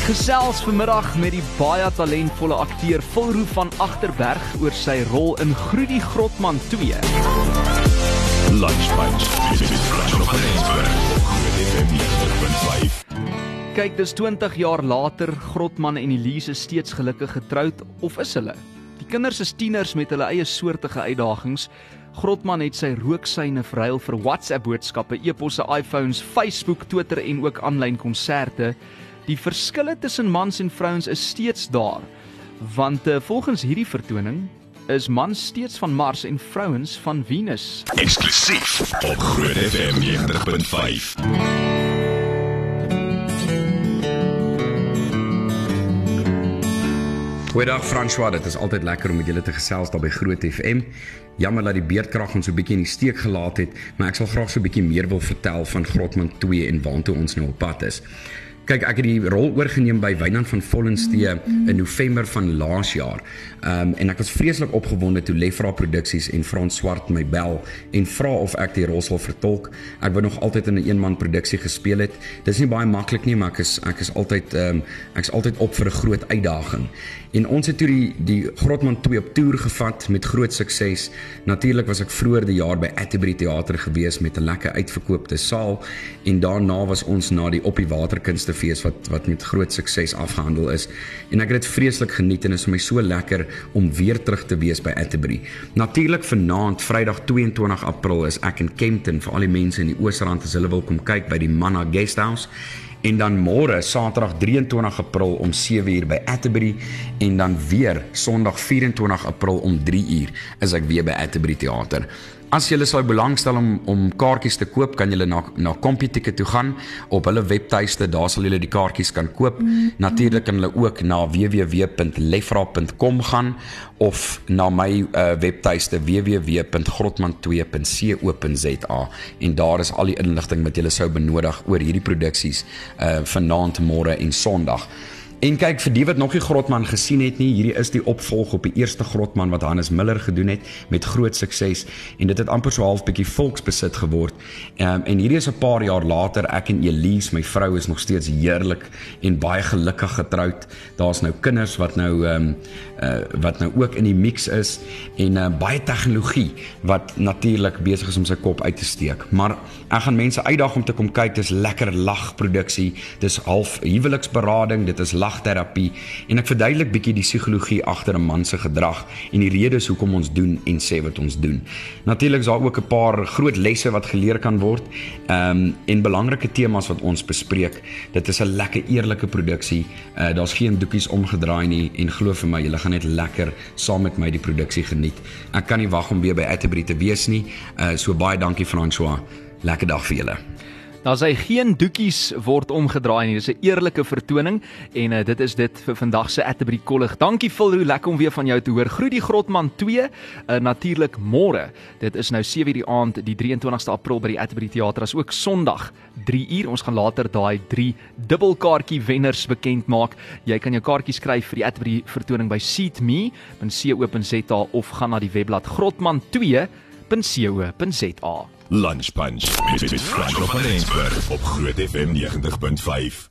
Ek gesels vanmiddag met die baie talentvolle akteur Volroo van Agterberg oor sy rol in Groedie Grotman 2. Lunch Bunch. Dit is Flash op Rensburg. Kyk, dis 20 jaar later, Grotman en Elise steeds gelukkig getroud of is hulle? Die kinders is tieners met hulle eie soortige uitdagings. Grotman het sy rooksyne verruil vir WhatsApp boodskappe, e-posse, iPhones, Facebook, Twitter en ook aanlyn konserte. Die verskille tussen mans en vrouens is steeds daar. Want uh, volgens hierdie vertoning is mans steeds van Mars en vrouens van Venus. Eksklusief op Groot FM 90.5. Goeiedag François, dit is altyd lekker om met julle te gesels daar by Groot FM. Jammer dat die beerdkrag ons so 'n bietjie in die steek gelaat het, maar ek sal graag so 'n bietjie meer wil vertel van Grotman 2 en waartoe ons nou op pad is. Kyk, ek het die rol oorgeneem by Wynand van Vollenstee in November van laas jaar. Ehm um, en ek was vreeslik opgewonde toe Lefra Produksies en Frans Swart my bel en vra of ek die rol sal vertolk. Ek wou nog altyd in 'n eenman produksie gespeel het. Dis nie baie maklik nie, maar ek is ek is altyd ehm um, ek's altyd op vir 'n groot uitdaging. En ons het toe die die Grotman 2 op toer gevat met groot sukses. Natuurlik was ek vroeër die jaar by Atterbury Theater gewees met 'n lekker uitverkoopte saal en daarna was ons na die Op die Waterkunste fees wat wat met groot sukses afgehandel is en ek het dit vreeslik geniet en is vir my so lekker om weer terug te wees by Atterbury. Natuurlik vanaand Vrydag 22 April is ek in Kempton vir al die mense in die Oosrand as hulle wil kom kyk by die Manna Guesthouse en dan môre Saterdag 23 April om 7uur by Atterbury en dan weer Sondag 24 April om 3uur is ek weer by Atterbury Theater. As jy sou belangstel om om kaartjies te koop, kan jy na na Computicket toe gaan op hulle webtuiste, daar sal jy die kaartjies kan koop. Mm. Natuurlik kan hulle ook na www.lefra.com gaan of na my uh, webtuiste www.grotman2.co.za en daar is al die inligting wat jy sou benodig oor hierdie produksies uh vanaand, môre en Sondag. En kyk vir die wat nog nie Grotman gesien het nie, hierdie is die opvolg op die eerste Grotman wat Hannes Miller gedoen het met groot sukses en dit het amper so half bietjie volksbesit geword. Um, en hierdie is 'n paar jaar later, ek en Elise, my vrou is nog steeds heerlik en baie gelukkig getroud. Daar's nou kinders wat nou ehm um, uh, wat nou ook in die mix is en uh, baie tegnologie wat natuurlik besig is om sy kop uit te steek. Maar ek gaan mense uitdaag om te kom kyk. Dis lekker lagproduksie. Dis half huweliksberading, dit is lagterapie en ek verduidelik bietjie die psigologie agter 'n man se gedrag en die redes hoekom ons doen en sê wat ons doen. Natuurlik is daar ook 'n paar groot lesse wat geleer kan word. Ehm um, en belangrike temas wat ons bespreek. Dit is 'n lekker eerlike produksie. Uh, Daar's geen doekies omgedraai nie en glo vir my, julle gaan net lekker saam met my die produksie geniet. Ek kan nie wag om weer by Atterbury te wees nie. Uh so baie dankie François. Lekker dag vir julle. Daar sê geen doekies word omgedraai nie. Dis 'n eerlike vertoning en uh, dit is dit vir vandag se Atterbury kollig. Dankie Philroo, lekker om weer van jou te hoor. Groet die Grotman 2 uh, eh, natuurlik môre. Dit is nou 7:00 die aand, die 23ste April by die Atterbury Theater. As ook Sondag 3:00. Ons gaan later daai 3 dubbelkaartjie wenners bekend maak. Jy kan jou kaartjies skryf vir die Atterbury vertoning by seatme.co.za of gaan na die webblad grotman2.co.za. Lunch Punch met Frank van Rensburg op Groot FM 90.5.